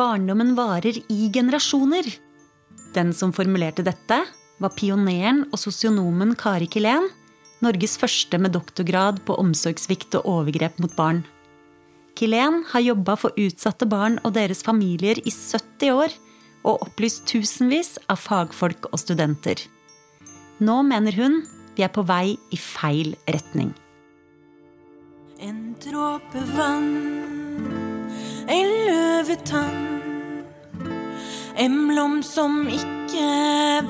barndommen varer i generasjoner. Den som formulerte dette, var pioneren og sosionomen Kari Kilén, Norges første med doktorgrad på omsorgssvikt og overgrep mot barn. Kilén har jobba for utsatte barn og deres familier i 70 år og opplyst tusenvis av fagfolk og studenter. Nå mener hun vi er på vei i feil retning. En dråpe vann, en løvetann. En blomst som ikke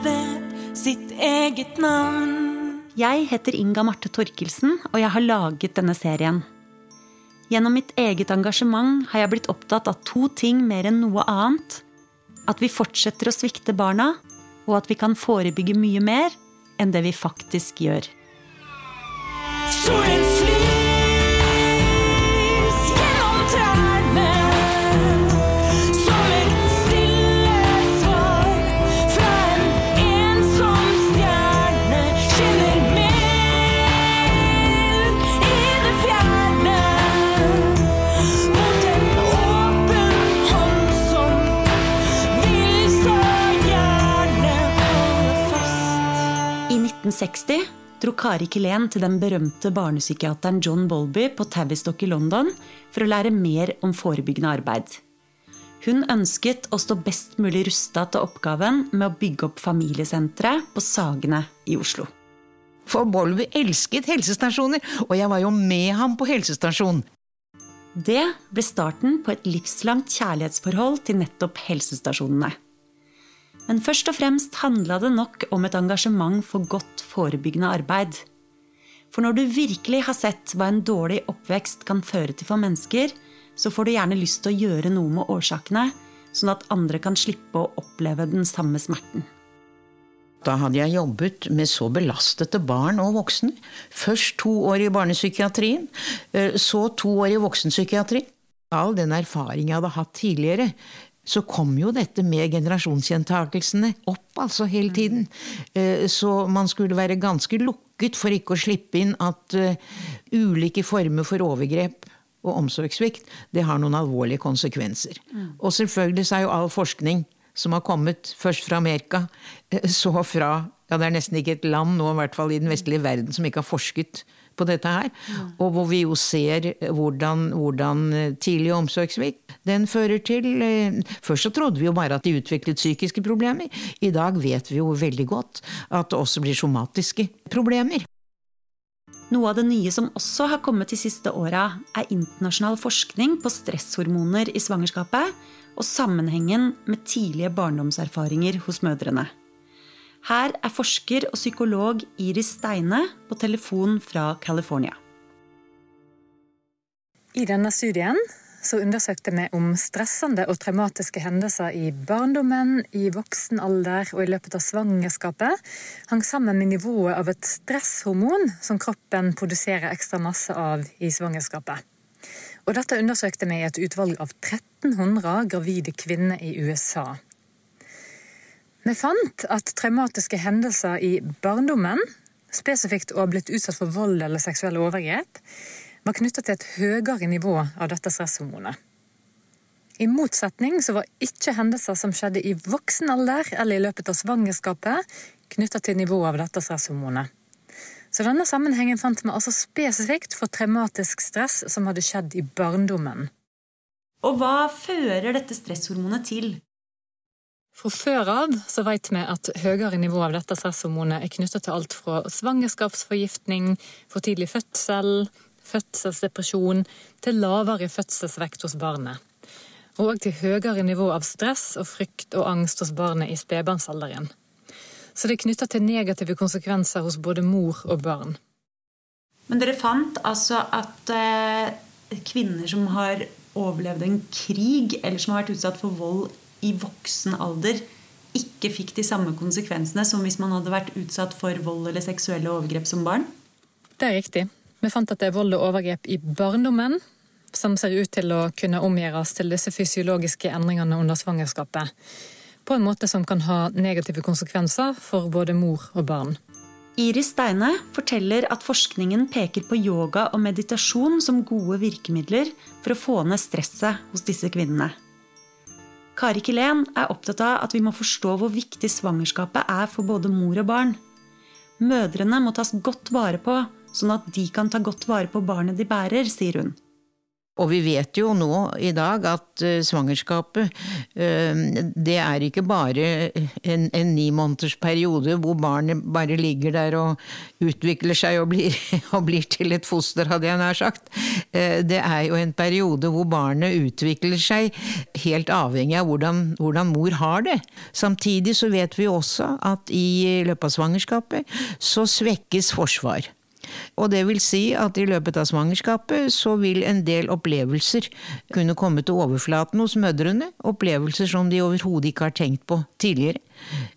vet sitt eget navn. Jeg heter Inga Marte Torkelsen, og jeg har laget denne serien. Gjennom mitt eget engasjement har jeg blitt opptatt av to ting mer enn noe annet. At vi fortsetter å svikte barna, og at vi kan forebygge mye mer enn det vi faktisk gjør. Solen flys 1960 dro Kari Kilén til den berømte barnepsykiateren John Bolby på Tavistock i London for å lære mer om forebyggende arbeid. Hun ønsket å stå best mulig rusta til oppgaven med å bygge opp familiesentre på Sagene i Oslo. For Bolby elsket helsestasjoner, og jeg var jo med ham på helsestasjon. Det ble starten på et livslangt kjærlighetsforhold til nettopp helsestasjonene. Men først og fremst handla det nok om et engasjement for godt forebyggende arbeid. For når du virkelig har sett hva en dårlig oppvekst kan føre til for mennesker, så får du gjerne lyst til å gjøre noe med årsakene, sånn at andre kan slippe å oppleve den samme smerten. Da hadde jeg jobbet med så belastede barn og voksne. Først to år i barnepsykiatrien, eh, så to år i voksenpsykiatri. All den erfaring jeg hadde hatt tidligere, så kom jo dette med generasjonsgjentakelsene opp altså hele tiden. Eh, Så man skulle være ganske lukket for ikke å slippe inn at eh, ulike former for overgrep og omsorgssvikt, det har noen alvorlige konsekvenser. Og selvfølgelig så er jo all forskning som har kommet først fra Amerika, eh, så fra ja, det er nesten ikke et land nå, i hvert fall i den vestlige verden, som ikke har forsket på dette her. Og hvor vi jo ser hvordan, hvordan eh, tidlig omsorgssvikt den fører til eh, Først så trodde vi jo bare at de utviklet psykiske problemer. I dag vet vi jo veldig godt at det også blir somatiske problemer. Noe av det nye som også har kommet de siste åra, er internasjonal forskning på stresshormoner i svangerskapet og sammenhengen med tidlige barndomserfaringer hos mødrene. Her er forsker og psykolog Iris Steine på telefon fra California. I denne studien undersøkte vi om stressende og traumatiske hendelser i barndommen, i voksen alder og i løpet av svangerskapet hang sammen med nivået av et stresshormon som kroppen produserer ekstra masse av i svangerskapet. Og dette undersøkte vi i et utvalg av 1300 gravide kvinner i USA. Vi fant at traumatiske hendelser i barndommen, spesifikt å ha blitt utsatt for vold eller seksuelle overgrep, var knyttet til et høyere nivå av dette stresshormonet. I motsetning så var ikke hendelser som skjedde i voksen alder eller i løpet av svangerskapet, knyttet til nivået av dette stresshormonet. Så denne sammenhengen fant vi altså spesifikt for traumatisk stress som hadde skjedd i barndommen. Og hva fører dette stresshormonet til? Fra før av så vet vi at høyere nivå av dette stresshormonet er knyttet til alt fra svangerskapsforgiftning, for tidlig fødsel, fødselsdepresjon, til lavere fødselsvekt hos barnet. Og til høyere nivå av stress og frykt og angst hos barnet i spedbarnsalderen. Så det er knytta til negative konsekvenser hos både mor og barn. Men dere fant altså at eh, kvinner som har overlevd en krig, eller som har vært utsatt for vold i voksen alder, ikke fikk de samme konsekvensene som hvis man hadde vært utsatt for vold eller seksuelle overgrep som barn? Det er riktig. Vi fant at det er vold og overgrep i barndommen som ser ut til å kunne omgjøres til disse fysiologiske endringene under svangerskapet. På en måte som kan ha negative konsekvenser for både mor og barn. Iris Steine forteller at forskningen peker på yoga og meditasjon som gode virkemidler for å få ned stresset hos disse kvinnene. Kari Kilén er opptatt av at vi må forstå hvor viktig svangerskapet er for både mor og barn. Mødrene må tas godt vare på, sånn at de kan ta godt vare på barnet de bærer, sier hun. Og vi vet jo nå i dag at uh, svangerskapet uh, det er ikke bare en, en ni måneders periode hvor barnet bare ligger der og utvikler seg og blir, og blir til et foster, hadde jeg nær sagt. Uh, det er jo en periode hvor barnet utvikler seg helt avhengig av hvordan, hvordan mor har det. Samtidig så vet vi også at i løpet av svangerskapet så svekkes forsvar. Og det vil si at i løpet av svangerskapet så vil en del opplevelser kunne komme til overflaten hos mødrene. Opplevelser som de overhodet ikke har tenkt på tidligere.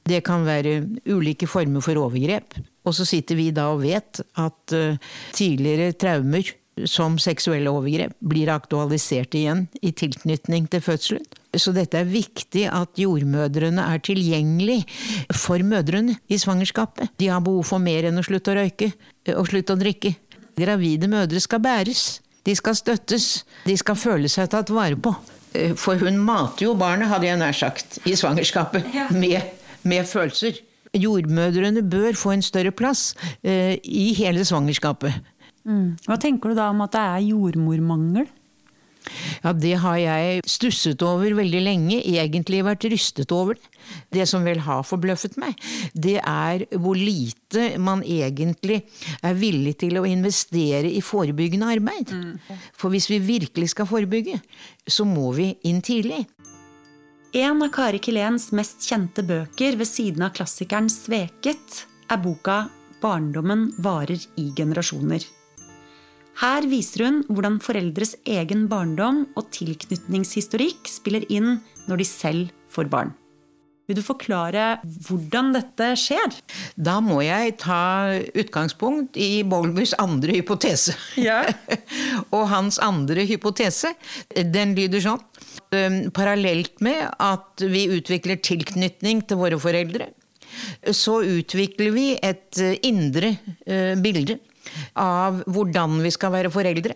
Det kan være ulike former for overgrep. Og så sitter vi da og vet at uh, tidligere traumer som seksuelle overgrep blir aktualisert igjen i tilknytning til fødselen. Så dette er viktig at jordmødrene er tilgjengelig for mødrene i svangerskapet. De har behov for mer enn å slutte å røyke og slutte å drikke. Gravide mødre skal bæres. De skal støttes. De skal føle seg tatt vare på. For hun mater jo barnet, hadde jeg nær sagt, i svangerskapet. Med, med følelser. Jordmødrene bør få en større plass eh, i hele svangerskapet. Mm. Hva tenker du da om at det er jordmormangel? Ja, det har jeg stusset over veldig lenge, egentlig vært rystet over det. Det som vel har forbløffet meg, det er hvor lite man egentlig er villig til å investere i forebyggende arbeid. For hvis vi virkelig skal forebygge, så må vi inn tidlig. En av Kari Kiléns mest kjente bøker ved siden av klassikeren 'Sveket' er boka 'Barndommen varer i generasjoner'. Her viser hun hvordan foreldres egen barndom og tilknytningshistorikk spiller inn når de selv får barn. Vil du forklare hvordan dette skjer? Da må jeg ta utgangspunkt i Bowlbys andre hypotese. Ja. og hans andre hypotese, den lyder sånn. Parallelt med at vi utvikler tilknytning til våre foreldre, så utvikler vi et uh, indre uh, bilde av hvordan vi skal være foreldre.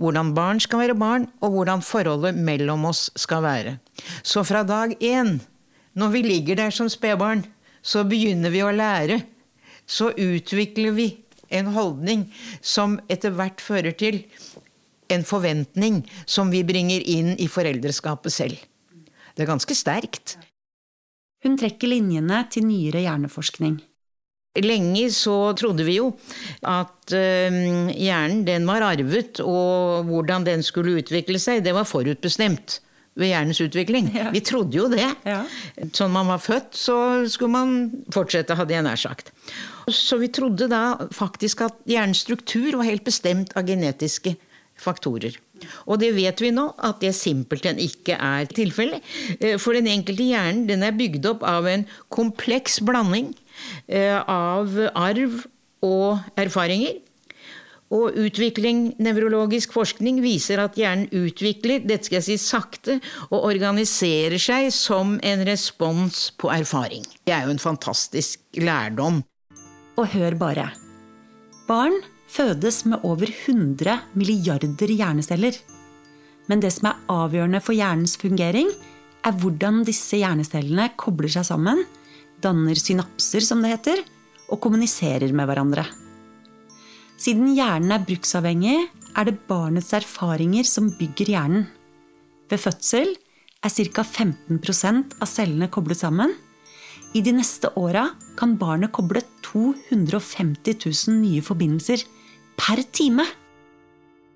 Hvordan barn skal være barn, og hvordan forholdet mellom oss skal være. Så fra dag én, når vi ligger der som spedbarn, så begynner vi å lære. Så utvikler vi en holdning som etter hvert fører til en forventning som vi bringer inn i foreldreskapet selv. Det er ganske sterkt. Hun trekker linjene til nyere hjerneforskning. Lenge så trodde vi jo at øh, hjernen den var arvet, og hvordan den skulle utvikle seg, det var forutbestemt ved hjernens utvikling. Ja. Vi trodde jo det. Ja. Sånn man var født, så skulle man fortsette, hadde jeg nær sagt. Så vi trodde da faktisk at hjernens struktur var helt bestemt av genetiske faktorer. Og det vet vi nå at det simpelthen ikke er tilfellet. Eh, For den enkelte hjernen den er bygd opp av en kompleks blanding eh, av arv og erfaringer. Og utvikling, nevrologisk forskning viser at hjernen utvikler, dette skal jeg si sakte, og organiserer seg som en respons på erfaring. Det er jo en fantastisk lærdom. Og hør bare. Barn fødes med over 100 milliarder hjerneceller. Men det som er avgjørende for hjernens fungering, er hvordan disse hjernecellene kobler seg sammen, danner synapser, som det heter, og kommuniserer med hverandre. Siden hjernen er bruksavhengig, er det barnets erfaringer som bygger hjernen. Ved fødsel er ca. 15% av cellene koblet sammen. I de neste åra kan barnet koble 250 000 nye forbindelser per time.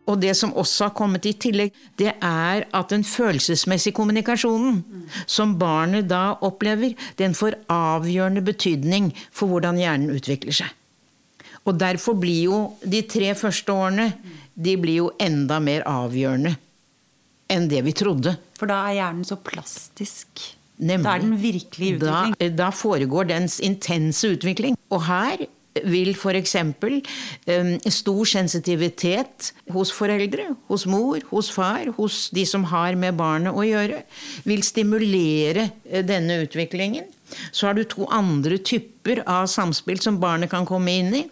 Og det som også har kommet i tillegg, det er at den følelsesmessige kommunikasjonen som barnet da opplever, den får avgjørende betydning for hvordan hjernen utvikler seg. Og derfor blir jo de tre første årene de blir jo enda mer avgjørende enn det vi trodde. For da er hjernen så plastisk. Nemlig. Da er den virkelig utvikling. Da, da foregår dens intense utvikling. Og her vil f.eks. Um, stor sensitivitet hos foreldre, hos mor, hos far, hos de som har med barnet å gjøre, vil stimulere eh, denne utviklingen. Så har du to andre typer av samspill som barnet kan komme inn i.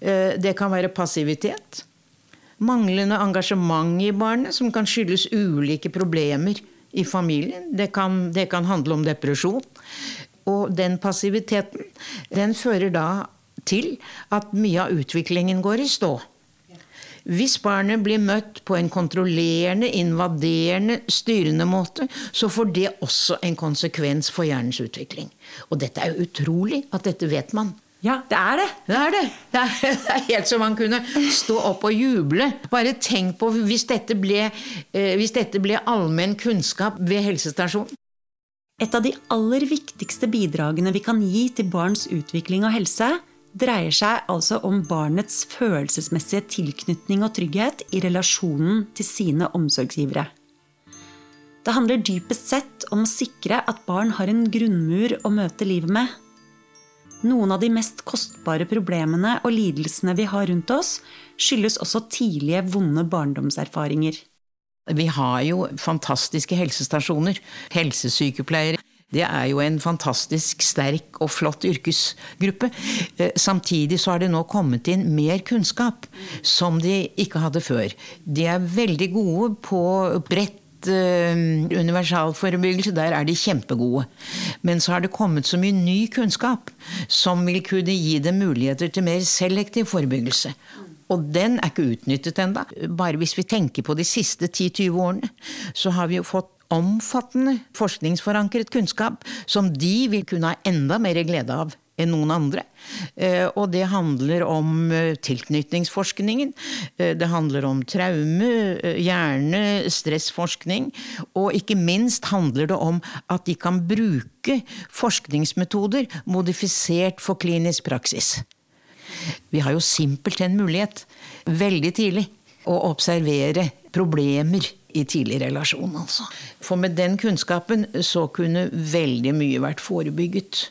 Eh, Det kan være passivitet. Manglende engasjement i barnet, som kan skyldes ulike problemer i familien. Det kan, det kan handle om depresjon. Og den passiviteten, den fører da til at mye av utviklingen går i stå. Hvis barnet blir møtt på en kontrollerende, invaderende, styrende måte, så får det også en konsekvens for hjernens utvikling. Og dette er jo utrolig at dette vet man. Ja, det er det. Det er det. Det er, det er helt så man kunne stå opp og juble. Bare tenk på hvis dette ble, eh, hvis dette ble allmenn kunnskap ved helsestasjonen. Et av de aller viktigste bidragene vi kan gi til barns utvikling og helse, dreier seg altså om barnets følelsesmessige tilknytning og trygghet i relasjonen til sine omsorgsgivere. Det handler dypest sett om å sikre at barn har en grunnmur å møte livet med. Noen av de mest kostbare problemene og lidelsene vi har rundt oss, skyldes også tidlige, vonde barndomserfaringer. Vi har jo fantastiske helsestasjoner. Helsesykepleiere. Det er jo en fantastisk sterk og flott yrkesgruppe. Eh, Samtidig så har det nå kommet inn mer kunnskap som de ikke hadde før. De er veldig gode på bredt eh, universalforebyggelse, der er de kjempegode. Men så har det kommet så mye ny kunnskap som vil kunne gi dem muligheter til mer selektiv forebyggelse. Og den er ikke utnyttet ennå. Bare hvis vi tenker på de siste 10-20 årene, så har vi jo fått omfattende forskningsforankret kunnskap som de vil kunne ha enda mer glede av enn noen andre. Eh, Og det handler om eh, tilknytningsforskningen. Eh, Det handler om traume, hjerne, stressforskning. Og ikke minst handler det om at de kan bruke forskningsmetoder modifisert for klinisk praksis. Vi har jo simpelthen mulighet, veldig tidlig, å observere problemer i tidlig relasjon, altså. For med den kunnskapen så kunne veldig mye vært forebygget.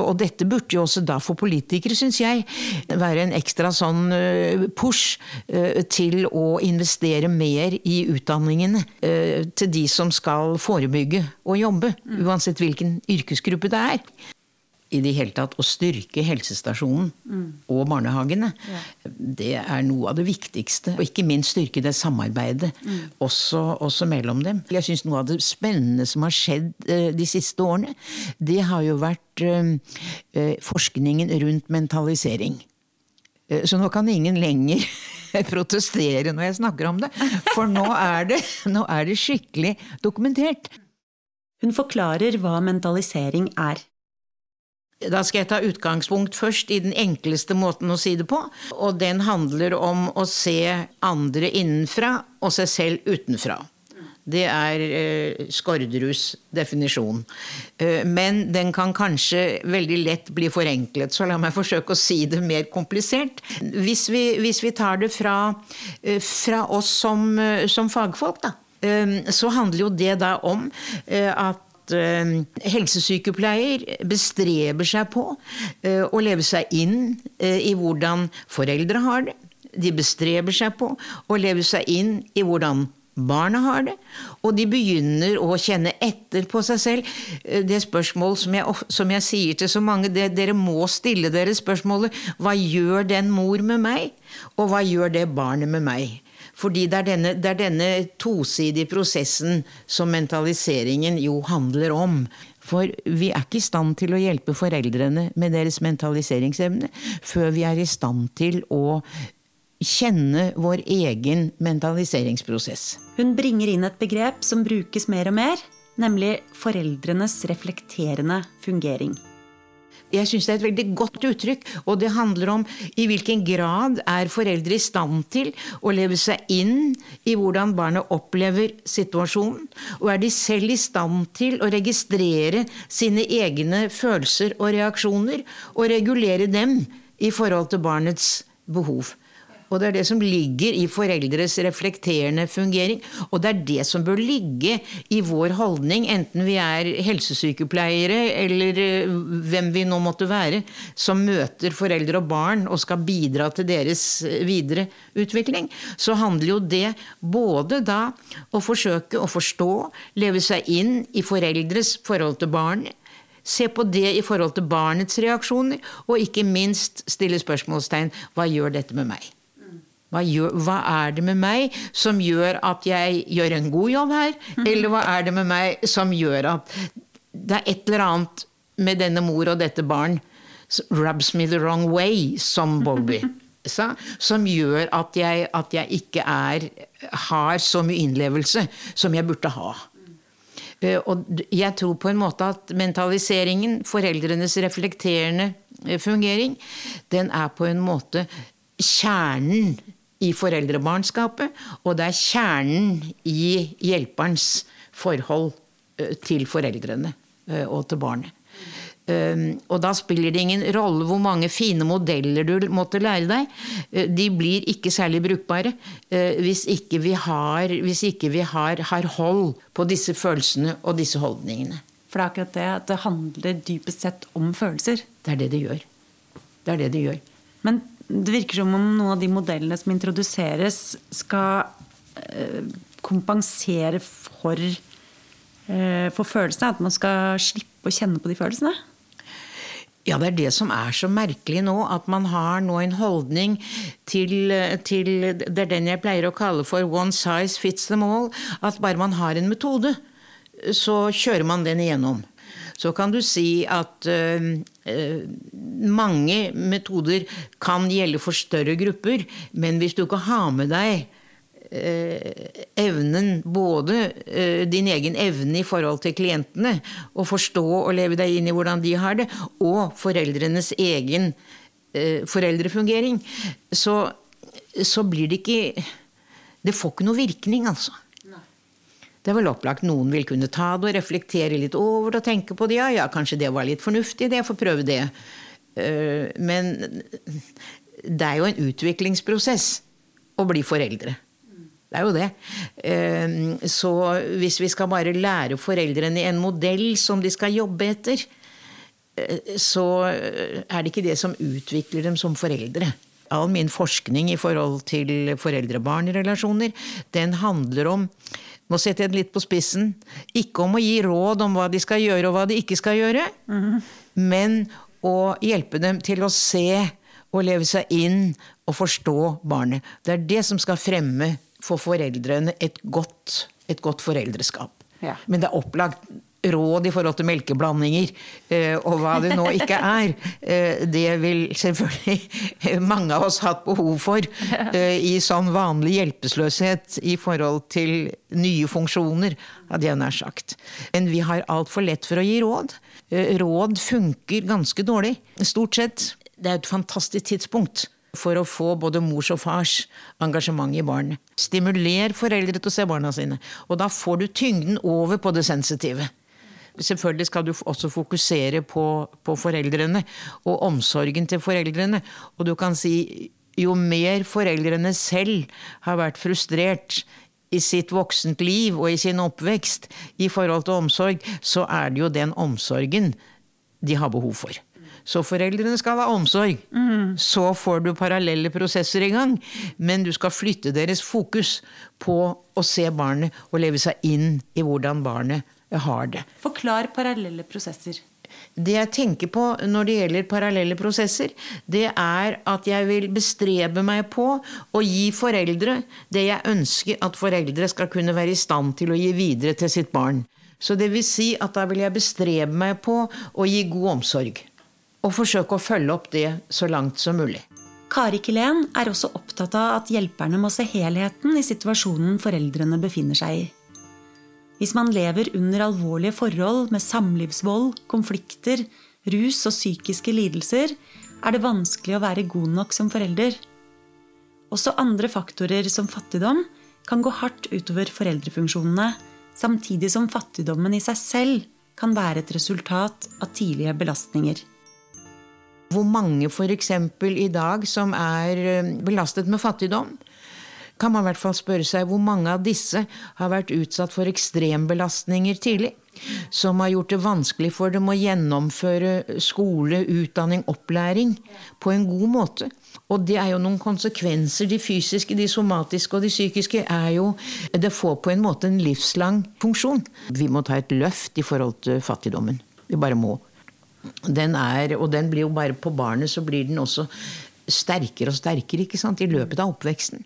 Og dette burde jo også da for politikere, syns jeg, være en ekstra sånn eh, push eh, til å investere mer i utdanningene eh, til de som skal forebygge og jobbe, uansett hvilken yrkesgruppe det er i det hele tatt å styrke helsestasjonen og barnehagene. Det er noe av det viktigste. Og ikke minst styrke det samarbeidet også, også mellom dem. Jeg syns noe av det spennende som har skjedd eh, de siste årene, det har jo vært eh, eh, forskningen rundt mentalisering. Så nå kan ingen lenger protestere når jeg snakker om det, for nå er det, nå er det skikkelig dokumentert. Hun forklarer hva mentalisering er. Da skal jeg ta utgangspunkt først i den enkleste måten å si det på. Og den handler om å se andre innenfra og seg selv utenfra. Det er eh, definisjon. Eh, men den kan kanskje veldig lett bli forenklet, så la meg forsøke å si det mer komplisert. Hvis vi, hvis vi tar det fra, eh, fra oss som, eh, som fagfolk, da, så handler jo det da om at at eh, helsesykepleier bestreber seg på eh, å leve seg inn eh, i hvordan foreldre har det. De bestreber seg på å leve seg inn i hvordan barna har det. Og de begynner å kjenne etter på seg selv. Det spørsmål som jeg, som jeg sier til så mange, det, dere må stille dere spørsmålet hva gjør den mor med meg, og hva gjør det barnet med meg? Fordi det er, denne, det er denne tosidige prosessen som mentaliseringen jo handler om. For vi er ikke i stand til å hjelpe foreldrene med deres mentaliseringsevne før vi er i stand til å kjenne vår egen mentaliseringsprosess. Hun bringer inn et begrep som brukes mer og mer, nemlig foreldrenes reflekterende fungering. Jeg syns det er et veldig godt uttrykk, og det handler om i hvilken grad er foreldre i stand til å leve seg inn i hvordan barnet opplever situasjonen, og er de selv i stand til å registrere sine egne følelser og reaksjoner, og regulere dem i forhold til barnets behov. Og det er det som ligger i foreldres reflekterende fungering. Og det er det som bør ligge i vår holdning, enten vi er helsesykepleiere eller eh, hvem vi nå måtte være, som møter foreldre og barn og skal bidra til deres eh, videre utvikling. Så handler jo det både da å forsøke å forstå, leve seg inn i foreldres forhold til barn, Se på det i forhold til barnets reaksjoner, og ikke minst stille spørsmålstegn hva gjør dette med meg? Hva, gjør, hva er det med meg som gjør at jeg gjør en god jobb her? Eller hva er det med meg som gjør at det er et eller annet med denne mor og dette barn rubs me the wrong way, som Bobby sa, som gjør at jeg, at jeg ikke er, har så mye innlevelse som jeg burde ha. Eh, Og jeg tror på en måte at mentaliseringen, foreldrenes reflekterende eh, fungering, den er på en måte kjernen i foreldrebarnskapet, og det er kjernen i hjelperens forhold eh, til foreldrene eh, og til barnet. Um, og da spiller det ingen rolle hvor mange fine modeller du måtte lære deg. Eh, De blir ikke særlig brukbare eh, hvis ikke vi har, hvis ikke vi har, har hold på disse følelsene og disse holdningene. For det er akkurat det at det handler dypest sett om følelser. Det er det det gjør. Det er det det gjør. Men det virker som om noen av de modellene som introduseres, skal eh, kompensere for, eh, for følelsene. At man skal slippe å kjenne på de følelsene. Ja, det er det som er så merkelig nå, at man har nå en holdning til, til Det er den jeg pleier å kalle for 'one size fits them all'. At bare man har en metode, så kjører man den igjennom. Så kan du si at mange metoder kan gjelde for større grupper, men hvis du ikke har med deg eh, evnen, både eh, din egen evne i forhold til klientene, å forstå og leve deg inn i hvordan de har det, og foreldrenes egen eh, foreldrefungering, så, så blir det ikke Det får ikke noe virkning, altså. Det er vel opplagt noen vil kunne ta det og reflektere litt over det og tenke på det. Ja, ja, kanskje det var litt fornuftig, det, jeg får prøve det. Eh, Men det er jo en utviklingsprosess å bli foreldre. Det er jo det. Eh, Så hvis vi skal bare lære foreldrene en modell som de skal jobbe etter, eh, så er det ikke det som utvikler dem som foreldre. All min forskning i forhold til foreldre-barn-relasjoner, den handler om nå setter jeg det litt på spissen. Ikke om å gi råd om hva de skal gjøre og hva de ikke skal gjøre, men å hjelpe dem til å se og leve seg inn og forstå barnet. Det er det som skal fremme for foreldrene et godt, et godt foreldreskap. Ja. Men det er opplagt råd i forhold til melkeblandinger eh, og hva det nå ikke er. Eh, det vil selvfølgelig mange av oss hatt behov for eh, i sånn vanlig hjelpeløshet i forhold til nye funksjoner, hadde jeg nær sagt. Men vi har altfor lett for å gi råd. Råd funker ganske dårlig, stort sett. Det er et fantastisk tidspunkt for å få både mors og fars engasjement i barnet. Stimuler foreldre til å se barna sine. Og da får du tyngden over på det sensitive. Selvfølgelig skal du også fokusere på, på foreldrene og omsorgen til foreldrene. Og du kan si jo mer foreldrene selv har vært frustrert i sitt voksent liv og i sin oppvekst i forhold til omsorg, så er det jo den omsorgen de har behov for. Så foreldrene skal ha omsorg. Så får du parallelle prosesser i gang. Men du skal flytte deres fokus på å se barnet og leve seg inn i hvordan barnet har det. Forklar parallelle prosesser. Det jeg tenker på når det gjelder parallelle prosesser, det er at jeg vil bestrebe meg på å gi foreldre det jeg ønsker at foreldre skal kunne være i stand til å gi videre til sitt barn. Så det vil si at da vil jeg bestrebe meg på å gi god omsorg. Og forsøke å følge opp det så langt som mulig. Kari Kilén er også opptatt av at hjelperne må se helheten i situasjonen foreldrene befinner seg i. Hvis man lever under alvorlige forhold med samlivsvold, konflikter, rus og psykiske lidelser, er det vanskelig å være god nok som forelder. Også andre faktorer som fattigdom kan gå hardt utover foreldrefunksjonene, samtidig som fattigdommen i seg selv kan være et resultat av tidlige belastninger. Hvor mange f.eks. i dag som er eh, belastet med fattigdom, kan man i hvert fall spørre seg hvor mange av disse har vært utsatt for ekstrembelastninger tidlig. Som har gjort det vanskelig for dem å gjennomføre skole, utdanning, opplæring på en god måte. Og det er jo noen konsekvenser. De fysiske, de somatiske og de psykiske er jo Det får på en måte en livslang funksjon. Vi må ta et løft i forhold til fattigdommen. Vi bare må. Den er, og den blir jo bare på barnet, så blir den også sterkere og sterkere ikke sant, i løpet av oppveksten.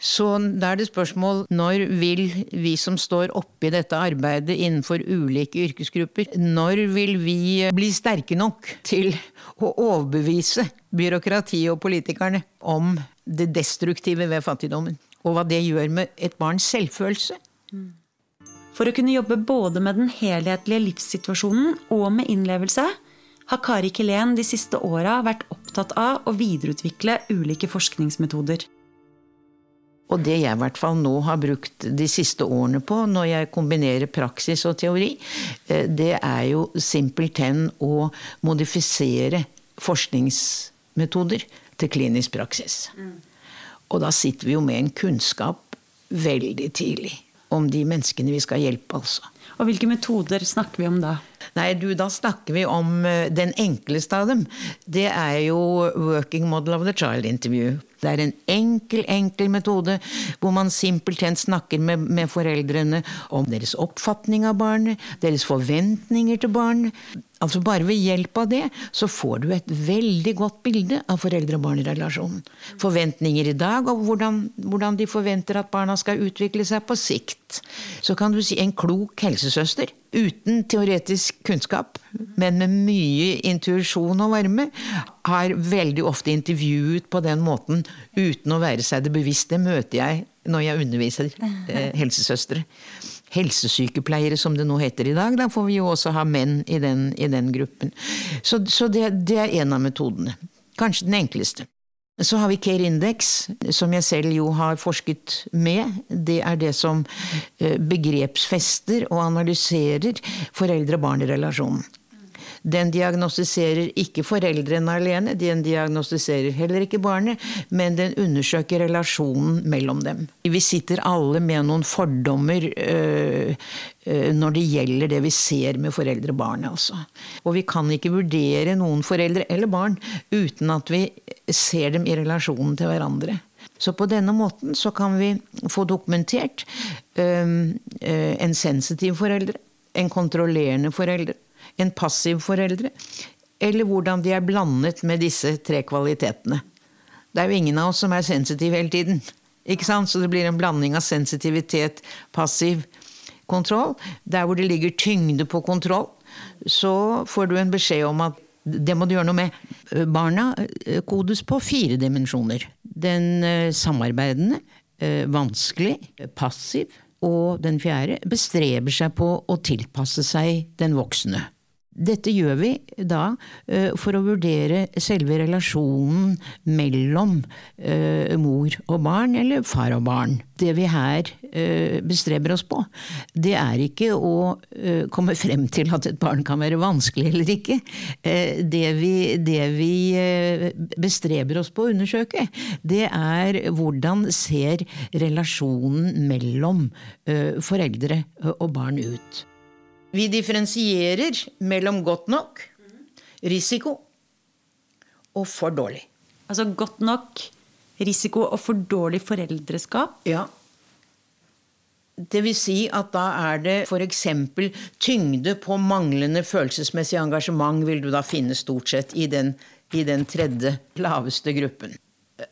Så da er det spørsmål når vil vi som står oppe i dette arbeidet innenfor ulike yrkesgrupper, når vil vi bli sterke nok til å overbevise byråkratiet og politikerne om det destruktive ved fattigdommen? Og hva det gjør med et barns selvfølelse? For å kunne jobbe både med den helhetlige livssituasjonen og med innlevelse, har Kari Kilén de siste åra vært opptatt av å videreutvikle ulike forskningsmetoder. Og det jeg i hvert fall nå har brukt de siste årene på, når jeg kombinerer praksis og teori, eh, det er jo simpelthen å modifisere forskningsmetoder til klinisk praksis. Og da sitter vi jo med en kunnskap veldig tidlig om de menneskene vi skal hjelpe, altså. Og hvilke metoder snakker vi om da? Nei, du, da snakker vi om eh, den enkleste av dem. Det er jo working model of the child interview. Det er en enkel, enkel metode hvor man simpelthen snakker med, med foreldrene om deres oppfatning av barnet, deres forventninger til barnet. Altså Bare ved hjelp av det så får du et veldig godt bilde av foreldre-barn-relasjonen. Forventninger i dag, og hvordan, hvordan de forventer at barna skal utvikle seg på sikt. Så kan du si en klok helsesøster uten teoretisk kunnskap, men med mye intuisjon og varme, har veldig ofte intervjuet på den måten uten å være seg det bevisst. Det møter jeg når jeg underviser eh, helsesøstre. Helsesykepleiere, som det nå heter i dag. Da får vi jo også ha menn i den, i den gruppen. Så, så det, det er en av metodene. Kanskje den enkleste. Så har vi Care Index, som jeg selv jo har forsket med. Det er det som eh, begrepsfester og analyserer foreldre-barn-relasjonen. Den diagnostiserer ikke foreldrene alene, den diagnostiserer heller ikke barnet, men den undersøker relasjonen mellom dem. Vi sitter alle med noen fordommer øh, øh, når det gjelder det vi ser med foreldre og barnet. Altså. Og vi kan ikke vurdere noen foreldre eller barn uten at vi ser dem i relasjonen til hverandre. Så på denne måten så kan vi få dokumentert øh, en sensitiv foreldre, en kontrollerende foreldre, en passiv foreldre, eller hvordan de er blandet med disse tre kvalitetene. Det er jo ingen av oss som er sensitiv hele tiden. Ikke sant? Så det blir en blanding av sensitivitet, passiv kontroll. Der hvor det ligger tyngde på kontroll, så får du en beskjed om at det må du gjøre noe med. Barna eh, kodes på fire dimensjoner. Den eh, samarbeidende, eh, vanskelig, passiv, og den fjerde bestreber seg på å tilpasse seg den voksne. Dette gjør vi da uh, for å vurdere selve relasjonen mellom uh, mor og barn, eller far og barn. Det vi her uh, bestreber oss på, det er ikke å komme frem til at et barn kan være vanskelig eller ikke. Det vi, det vi bestreber oss på å undersøke, det er hvordan ser relasjonen mellom foreldre og barn ut. Vi differensierer mellom godt nok, risiko og for dårlig. Altså godt nok risiko og for dårlig foreldreskap. Ja. Det vil si at da er det f.eks. tyngde på manglende følelsesmessig engasjement vil du da finne stort sett i den, i den tredje laveste gruppen.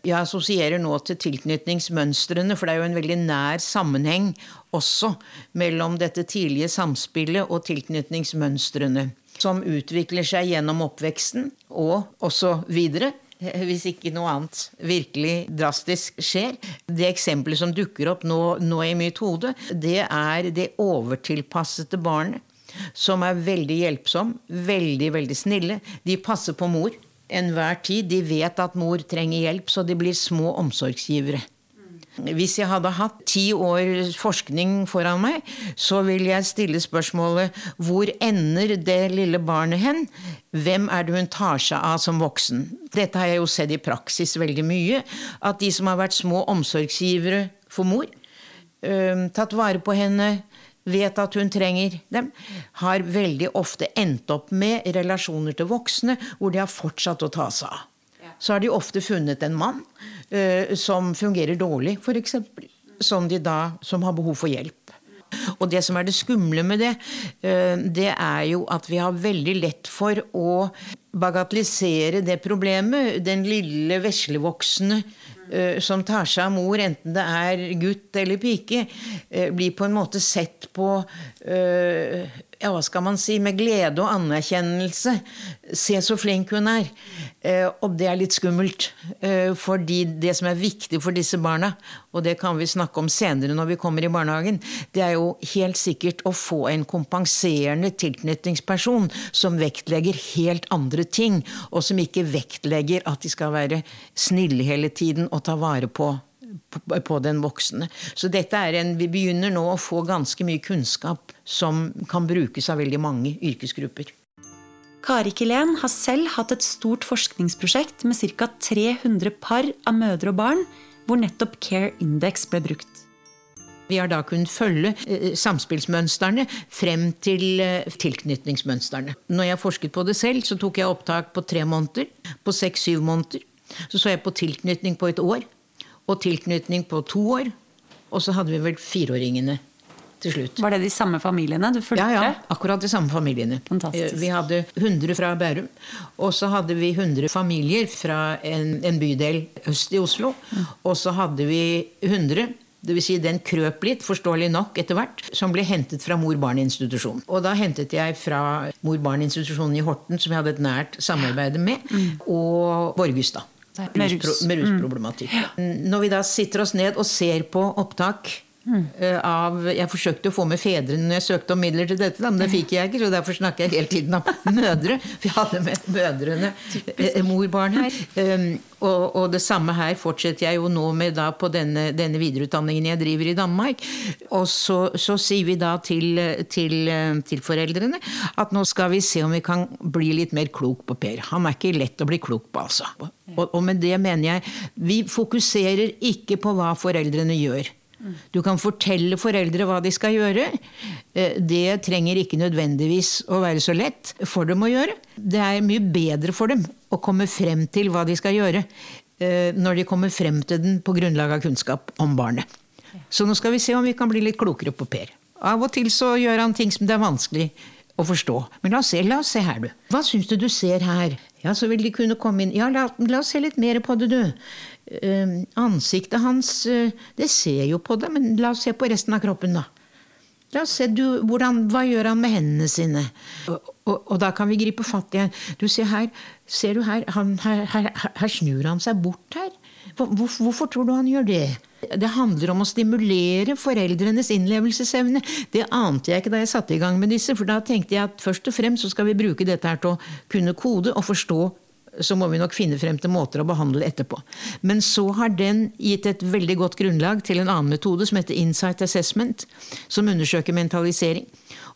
Jeg assosierer nå til tilknytningsmønstrene, for det er jo en veldig nær sammenheng også mellom dette tidlige samspillet og tilknytningsmønstrene. Som utvikler seg gjennom oppveksten og også videre. Hvis ikke noe annet virkelig drastisk skjer. Det eksempelet som dukker opp nå, nå i mitt hode, det er det overtilpassede barnet. Som er veldig hjelpsom, veldig, veldig snille. De passer på mor enhver tid. De vet at mor trenger hjelp, så de blir små omsorgsgivere. Hvis jeg hadde hatt ti år forskning foran meg, så ville jeg stille spørsmålet hvor ender det lille barnet hen? Hvem er det hun tar seg av som voksen? Dette har jeg jo sett i praksis veldig mye. At de som har vært små omsorgsgivere for mor, tatt vare på henne, vet at hun trenger dem, har veldig ofte endt opp med relasjoner til voksne hvor de har fortsatt å ta seg av. Så har de ofte funnet en mann uh, som fungerer dårlig, f.eks. Som, de da, som har behov for hjelp. Og det som er det skumle med det, uh, det er jo at vi har veldig lett for å bagatellisere det problemet. Den lille veslevoksne som tar seg av mor, enten det er gutt eller pike, eh, blir på en måte sett på eh, ja, hva skal man si, med glede og anerkjennelse. Se så flink hun er. Eh, og det er litt skummelt. Eh, fordi det som er viktig for disse barna, og det kan vi snakke om senere når vi kommer i barnehagen, det er jo helt sikkert å få en kompenserende tilknytningsperson som vektlegger helt andre ting, og som ikke vektlegger at de skal være snille hele tiden og ta vare på på- den voksne. Så dette er en, vi begynner nå å få ganske mye kunnskap som kan brukes av veldig mange yrkesgrupper. Kari Kilén har selv hatt et stort forskningsprosjekt med ca. 300 par av mødre og barn, hvor nettopp Care Index ble brukt. Vi har da kunnet følge eh, samspillsmønstrene frem til eh, tilknytningsmønstrene. Når jeg forsket på det selv, så tok jeg opptak på tre måneder, på seks-syv måneder. Så så jeg på tilknytning på et år, og tilknytning på to år. Og så hadde vi vel fireåringene til slutt. Var det de samme familiene du fulgte? Ja, ja, akkurat de samme familiene. Fantastisk. Eh, Vi hadde 100 fra Bærum, og så hadde vi 100 familier fra en, en bydel øst i Oslo. Og så hadde vi 100, dvs. Si den krøp litt, forståelig nok, etter hvert, som ble hentet fra mor-barn-institusjonen. Og da hentet jeg fra mor-barn-institusjonen i Horten, som jeg hadde et nært samarbeid med, og Borgestad. Med rus. med rusproblematikk. Når vi da sitter oss ned og ser på opptak av Jeg forsøkte å få med fedrene når jeg søkte om midler til dette, men det fikk jeg ikke, så derfor snakker jeg hele tiden om mødre. For jeg hadde med mødrene, morbarn her. Og, og det samme her fortsetter jeg jo nå med da på denne, denne videreutdanningen jeg driver i Danmark. Og så, så sier vi da til, til, eh, til foreldrene at nå skal vi se om vi kan bli litt mer klok på Per. Han er ikke lett å bli klok på, altså. Og, og med det mener jeg vi fokuserer ikke på hva foreldrene gjør. Du kan fortelle foreldre hva de skal gjøre. Eh, Det trenger ikke nødvendigvis å være så lett for dem å gjøre. Det er mye bedre for dem å komme frem til hva de skal gjøre, eh, når de kommer frem til den på grunnlag av kunnskap om barnet. Så nå skal vi se om vi kan bli litt klokere på Per. Av og til så gjør han ting som det er vanskelig å forstå. Men la oss se, la oss se her, du. Hva syns du du ser her? Ja, så vil de kunne komme inn. Ja, la, la oss se litt mer på det, du. Uh, ansiktet hans, uh, det ser jo på det, men la oss se på resten av kroppen, da. La oss se, du, hvordan, Hva gjør han med hendene sine? Og, og, og da kan vi gripe fatt i Du ser her, ser du her, han, her, her, her snur han seg bort her. Hvor- hvorfor tror du han gjør det? Det handler om å stimulere foreldrenes innlevelsesevne. Det ante jeg ikke da jeg satte i gang med disse, for da tenkte jeg at først og fremst så skal vi bruke dette her til å kunne kode og forstå så må vi nok finne frem til måter å behandle etterpå. Men så har den gitt et veldig godt grunnlag til en annen metode som heter Insight Assessment, som undersøker mentalisering.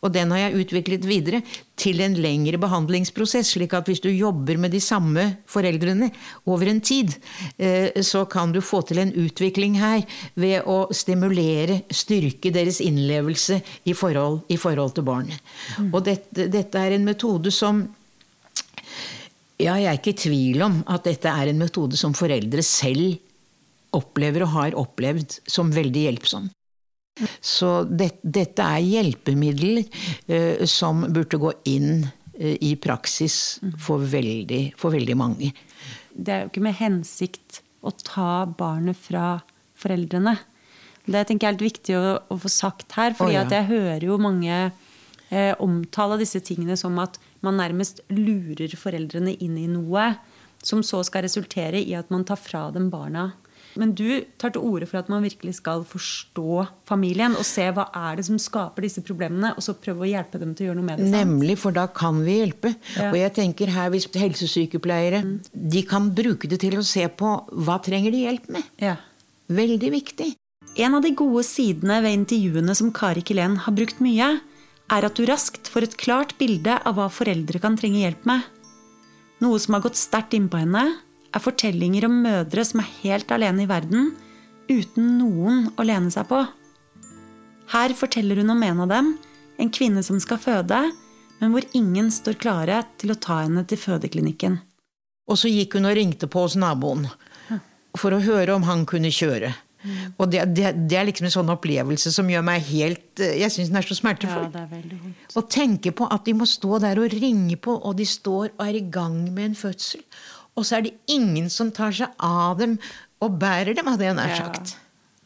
Og den har jeg utviklet videre til en lengre behandlingsprosess, slik at hvis du jobber med de samme foreldrene over en tid, eh, så kan du få til en utvikling her ved å stimulere, styrke deres innlevelse i forhold, i forhold til barnet. Og dette, dette er en metode som ja, jeg er ikke i tvil om at dette er en metode som foreldre selv opplever og har opplevd som veldig hjelpsom. Så det, dette er hjelpemidler eh, som burde gå inn eh, i praksis for veldig, for veldig mange. Det er jo ikke med hensikt å ta barnet fra foreldrene. Det tenker jeg er helt viktig å, å få sagt her. for oh, ja. jeg hører jo mange eh, omtale disse tingene som at man nærmest lurer foreldrene inn i noe som så skal resultere i at man tar fra dem barna. Men du tar til orde for at man virkelig skal forstå familien og se hva er det som skaper disse problemene, og så prøve å hjelpe dem til å gjøre noe med det. sant? Nemlig, for da kan vi hjelpe. Ja. Og jeg tenker her hvis helsesykepleiere de kan bruke det til å se på hva trenger de hjelp med. Ja. Veldig viktig. En av de gode sidene ved intervjuene som Kari Kilén har brukt mye, er at du raskt får et klart bilde av hva foreldre kan trenge hjelp med. Noe som har gått sterkt innpå henne, er fortellinger om mødre som er helt alene i verden, uten noen å lene seg på. Her forteller hun om en av dem, en kvinne som skal føde, men hvor ingen står klare til å ta henne til fødeklinikken. Og så gikk hun og ringte på hos naboen for å høre om han kunne kjøre. Og det, det, det er liksom en sånn opplevelse som gjør meg helt eh, Jeg syns den er så smertefull. Ja, det er. Å tenke på at de må stå der og ringe på, og de står og er i gang med en fødsel. Og så er det ingen som tar seg av dem og bærer dem, hadde jeg nær sagt.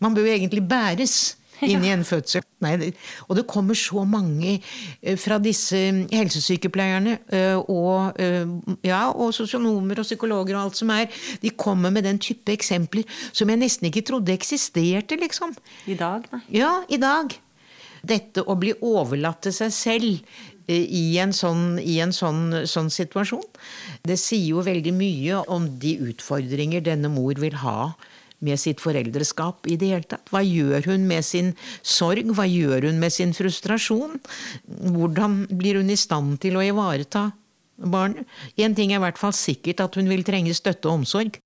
Man bør jo egentlig bæres inn i en fødsel. Nei, det, og det kommer så mange eh, fra disse helsesykepleierne eh, og, eh, ja, og sosionomer og psykologer og alt som er. De kommer med den type eksempler som jeg nesten ikke trodde eksisterte, liksom. I dag, nei. Ja, i dag. Dette å bli overlatt til seg selv eh, i en, sånn, i en sånn, sånn situasjon, det sier jo veldig mye om de utfordringer denne mor vil ha med sitt foreldreskap i det hele tatt. Hva gjør hun med sin sorg? Hva gjør hun med sin frustrasjon? Hvordan blir hun i stand til å ivareta barnet? Én ting er i hvert fall sikkert, at hun vil trenge støtte og omsorg.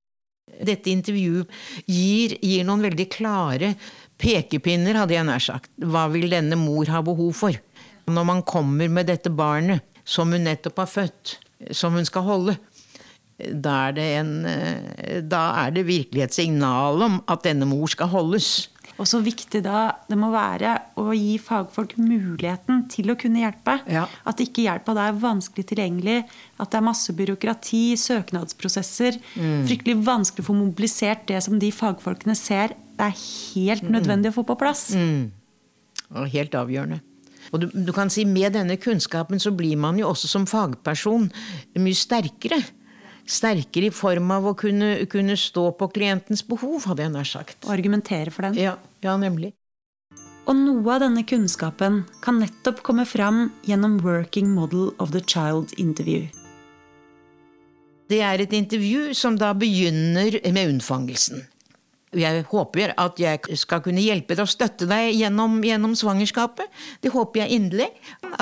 Dette intervjuet gir, gir noen veldig klare pekepinner, hadde jeg nær sagt. Hva vil denne mor ha behov for? Når man kommer med dette barnet som hun nettopp har født, som hun skal holde, da er det, en, eh, da er det virkelig et signal om at denne mor skal holdes. Og så viktig da det må være å gi fagfolk muligheten til å kunne hjelpe. Ja. At ikke hjelpa da er vanskelig tilgjengelig, at det er masse byråkrati, søknadsprosesser. Mm. Fryktelig vanskelig å få mobilisert det som de fagfolkene ser det er helt Mm. nødvendig å få på plass. Og helt avgjørende. Og du, du kan si Med denne kunnskapen så blir man jo også som fagperson mye sterkere. Sterkere i form av å kunne, kunne stå på klientens behov, hadde jeg nær sagt. Og argumentere for den. Ja, ja, nemlig. Og noe av denne kunnskapen kan nettopp komme fram gjennom Working Model of the Child Interview. Det er et intervju som da begynner med unnfangelsen. Jeg håper at jeg skal kunne hjelpe deg og støtte deg gjennom, gjennom svangerskapet. Det håper jeg inderlig.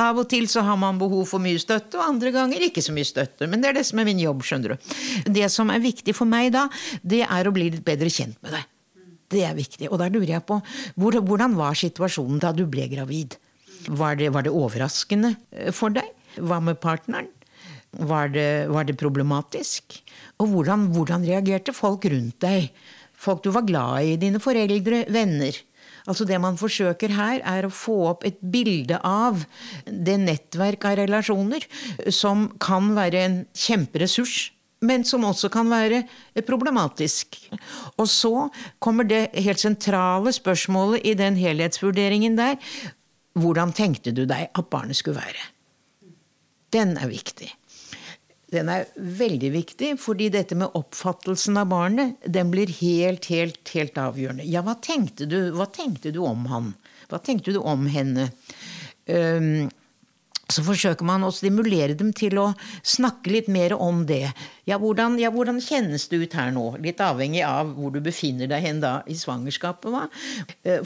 Av og til så har man behov for mye støtte, og andre ganger ikke så mye støtte. Men det er det som er min jobb, skjønner du. Det som er viktig for meg da, det er å bli litt bedre kjent med deg. Det er viktig. Og da lurer jeg på, hvor, hvordan var situasjonen da du ble gravid? Var det, var det overraskende eh, for deg? Hva med partneren? Var det, var det problematisk? Og hvordan, hvordan reagerte folk rundt deg? Folk du var glad i, dine foreldre, venner. Altså Det man forsøker her, er å få opp et bilde av det nettverk av relasjoner som kan være en kjemperessurs, men som også kan være problematisk. Og så kommer det helt sentrale spørsmålet i den helhetsvurderingen der. Hvordan tenkte du deg at barnet skulle være? Den er viktig. Den er veldig viktig, fordi dette med oppfattelsen av barnet, den blir helt, helt, helt avgjørende. Ja, hva tenkte du, hva tenkte du om han? Hva tenkte du om henne? Um, så forsøker man å stimulere dem til å snakke litt mer om det. Ja hvordan, ja, hvordan kjennes det ut her nå? Litt avhengig av hvor du befinner deg hen da i svangerskapet. Hva?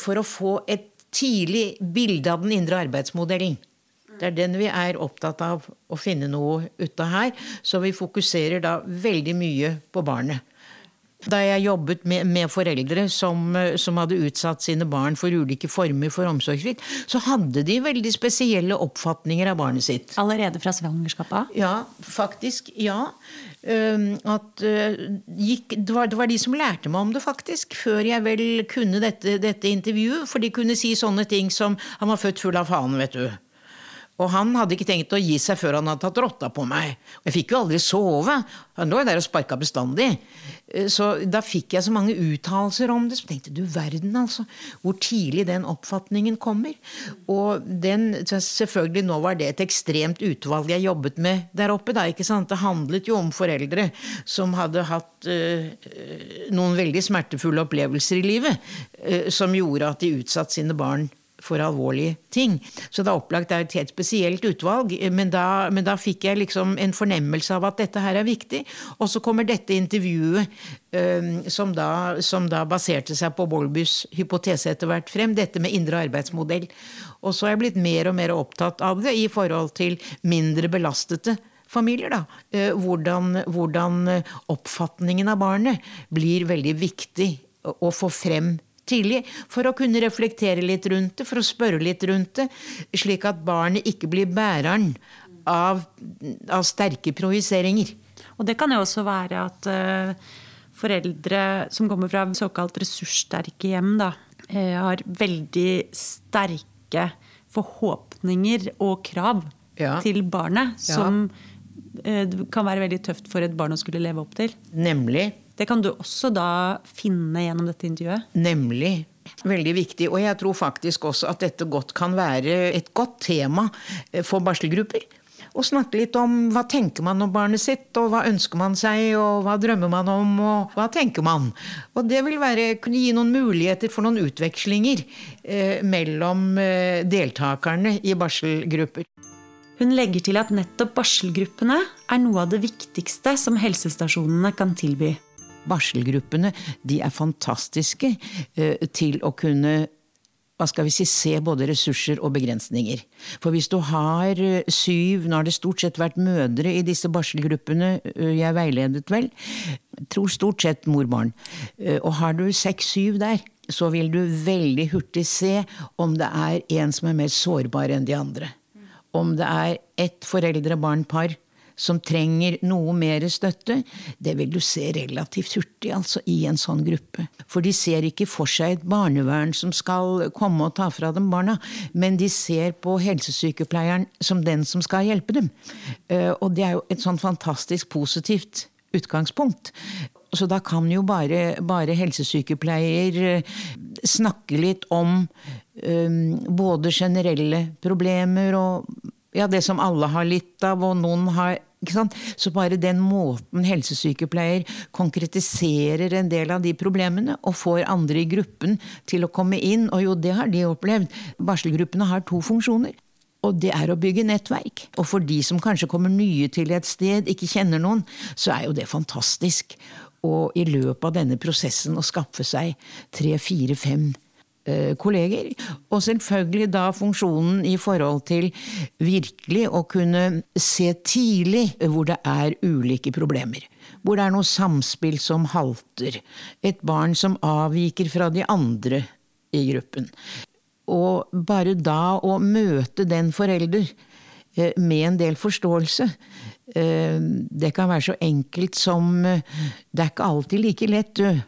For å få et tidlig bilde av den indre arbeidsmodellen. Det er den vi er opptatt av å finne noe ut av her. Så vi fokuserer da veldig mye på barnet. Da jeg jobbet med, med foreldre som, som hadde utsatt sine barn for ulike former for omsorgssvikt, så hadde de veldig spesielle oppfatninger av barnet sitt. Allerede fra svangerskapet. Ja, faktisk. Ja. At, uh, gikk, det, var, det var de som lærte meg om det, faktisk. Før jeg vel kunne dette, dette intervjuet. For de kunne si sånne ting som 'Han var født full av faen', vet du. Og han hadde ikke tenkt å gi seg før han hadde tatt rotta på meg. Og jeg fikk jo aldri sove. Han lå jo der og sparka bestandig. Eh, Så da fikk jeg så mange uttalelser om det. Så tenkte du verden, altså. Hvor tidlig den oppfatningen kommer. Og den, selvfølgelig nå var det et ekstremt utvalg jeg jobbet med der oppe. Da, ikke sant? Det handlet jo om foreldre som hadde hatt øh, noen veldig smertefulle opplevelser i livet. Øh, som gjorde at de utsatte sine barn for alvorlige ting. Så det er opplagt det er et helt spesielt utvalg, men da, men da fikk jeg liksom en fornemmelse av at dette her er viktig. Og så kommer dette intervjuet, som, da, som da baserte seg på Bolbys hypotese etter hvert frem, dette med indre arbeidsmodell. Og så er jeg blitt mer og mer opptatt av det i forhold til mindre belastede familier. Da. Eh, Hvordan, hvordan oppfatningen av barnet blir veldig viktig å få frem tidlig, for å kunne reflektere litt rundt det, for å spørre litt rundt det, slik at barnet ikke blir bæreren av, av sterke projiseringer. Og det kan jo også være at uh, foreldre som kommer fra såkalt ressurssterke hjem, da, uh, har veldig sterke forhåpninger og krav Ja. til barnet, som ja. det kan være veldig tøft for et barn å skulle leve opp til. Nemlig. Det kan du også da finne gjennom dette intervjuet. Nemlig. Veldig viktig. Og jeg tror faktisk også at dette godt kan være et godt tema eh, for barselgrupper. Å snakke litt om hva tenker man om barnet sitt, og hva ønsker man seg, og hva drømmer man om, og hva tenker man. Og det vil være, kunne gi noen muligheter for noen utvekslinger eh, mellom eh, deltakerne i barselgrupper. Hun legger til at nettopp barselgruppene er noe av det viktigste som helsestasjonene kan tilby. Barselgruppene de er fantastiske eh, til å kunne hva skal vi si, se både ressurser og begrensninger. For hvis du har eh, syv, nå har det stort sett vært mødre i disse barselgruppene eh, jeg veiledet vel, tror stort sett mor-barn, og har du seks-syv der, så vil du veldig hurtig se om det er en som er mer sårbar enn de andre. Om det er ett foreldre-barn-par som trenger noe mer støtte, det vil du se relativt hurtig altså, i en sånn gruppe. For de ser ikke for seg et barnevern som skal komme og ta fra dem barna, men de ser på helsesykepleieren som den som skal hjelpe dem. Eh, Og det er jo et sånn fantastisk positivt utgangspunkt. Så da kan jo bare, bare helsesykepleier eh, snakke litt om um, både generelle problemer og ja, det som alle har litt av, og noen har ikke sant? Så bare den måten helsesykepleier konkretiserer en del av de problemene, og får andre i gruppen til å komme inn, og jo, det har de opplevd. Barselgruppene har to funksjoner. Og det er å bygge nettverk. Og for de som kanskje kommer nye til et sted, ikke kjenner noen, så er jo det fantastisk. Og i løpet av denne prosessen å skaffe seg tre, fire, fem kolleger. Og selvfølgelig da funksjonen i forhold til virkelig å kunne se tidlig hvor det er ulike problemer. Hvor det er noe samspill som halter. Et barn som avviker fra de andre i gruppen. Og bare da å møte den forelder eh, med en del forståelse eh, Det kan være så enkelt som eh, Det er ikke alltid like lett, du.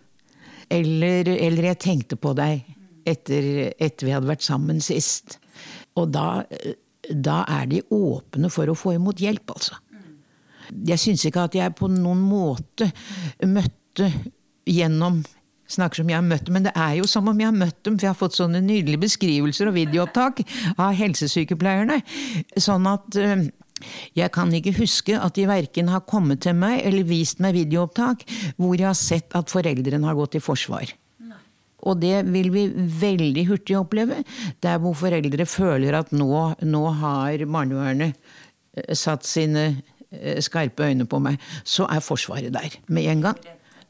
Eller, eller jeg tenkte på deg etter, etter vi hadde vært sammen sist. Og da, eh, da er de åpne for å få imot hjelp, altså. Jeg syns ikke at jeg på noen måte møtte gjennom Snakker som jeg har møtt dem, men det er jo som om jeg har møtt dem, for jeg har fått sånne nydelige beskrivelser og videoopptak av helsesykepleierne. Sånn at øh, jeg kan ikke huske at de verken har kommet til meg eller vist meg videoopptak hvor jeg har sett at foreldrene har gått i forsvar. Og det vil vi veldig hurtig oppleve. Der hvor foreldre føler at nå, nå har barnevernet eh, satt sine eh, skarpe øyne på meg, så er Forsvaret der med en gang.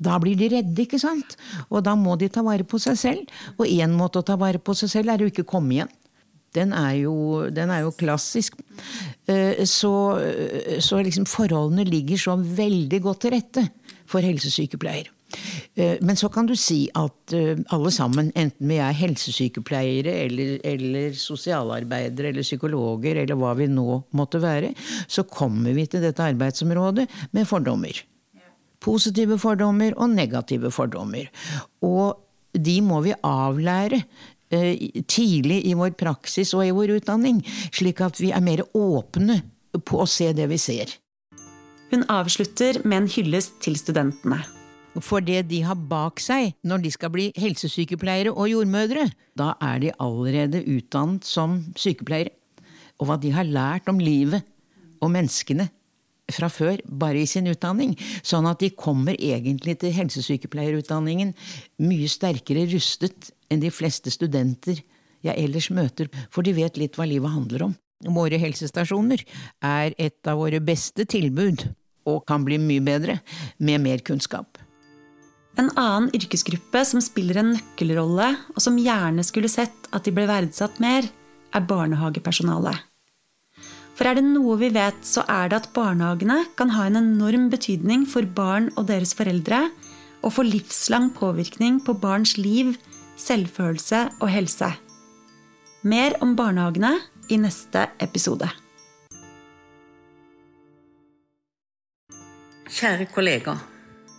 Da blir de redde, ikke sant? Og da må de ta vare på seg selv. Og én måte å ta vare på seg selv er å ikke komme igjen. Den er jo, den er jo klassisk. Eh, Så, så liksom forholdene ligger så veldig godt til rette for helsesykepleier. Eh, Men så kan du si at eh, alle sammen, enten vi er helsesykepleiere eller, eller sosialarbeidere eller psykologer eller hva vi nå måtte være, så kommer vi til dette arbeidsområdet med fordommer. Positive fordommer og negative fordommer. Og de må vi avlære eh, tidlig i vår praksis og i vår utdanning, slik at vi er mer åpne på å se det vi ser. Hun avslutter med en hyllest til studentene. For det de har bak seg når de skal bli helsesykepleiere og jordmødre, da er de allerede utdannet som sykepleiere. Og hva de har lært om livet og menneskene fra før, bare i sin utdanning. Sånn at de kommer egentlig til helsesykepleierutdanningen mye sterkere rustet enn de fleste studenter jeg ellers møter, for de vet litt hva livet handler om. Våre helsestasjoner er et av våre beste tilbud, og kan bli mye bedre, med mer kunnskap. En annen yrkesgruppe som spiller en nøkkelrolle, og som gjerne skulle sett at de ble verdsatt mer, er barnehagepersonalet. For er det noe vi vet, så er det at barnehagene kan ha en enorm betydning for barn og deres foreldre, og få livslang påvirkning på barns liv, selvfølelse og helse. Mer om barnehagene i neste episode. Kjære kollegaer.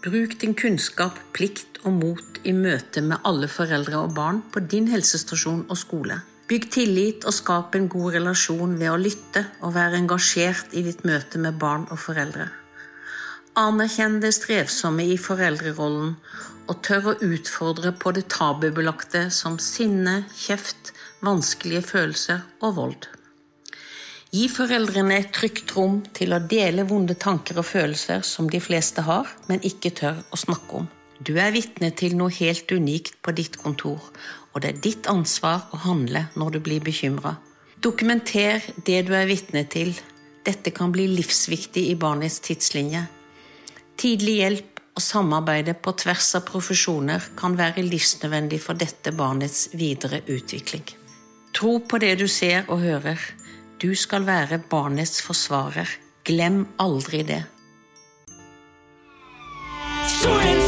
Bruk din kunnskap, plikt og mot i møte med alle foreldre og barn på din helsestasjon og skole. Bygg tillit og skap en god relasjon ved å lytte og være engasjert i ditt møte med barn og foreldre. Anerkjenn det strevsomme i foreldrerollen og tør å utfordre på det tabubelagte som sinne, kjeft, vanskelige følelser og vold. Gi foreldrene et trygt rom til å dele vonde tanker og følelser som de fleste har, men ikke tør å snakke om. Du er vitne til noe helt unikt på ditt kontor, og det er ditt ansvar å handle når du blir bekymra. Dokumenter det du er vitne til. Dette kan bli livsviktig i barnets tidslinje. Tidlig hjelp og samarbeide på tvers av profesjoner kan være livsnødvendig for dette barnets videre utvikling. Tro på det du ser og hører. Du skal være barnets forsvarer. Glem aldri det. Solen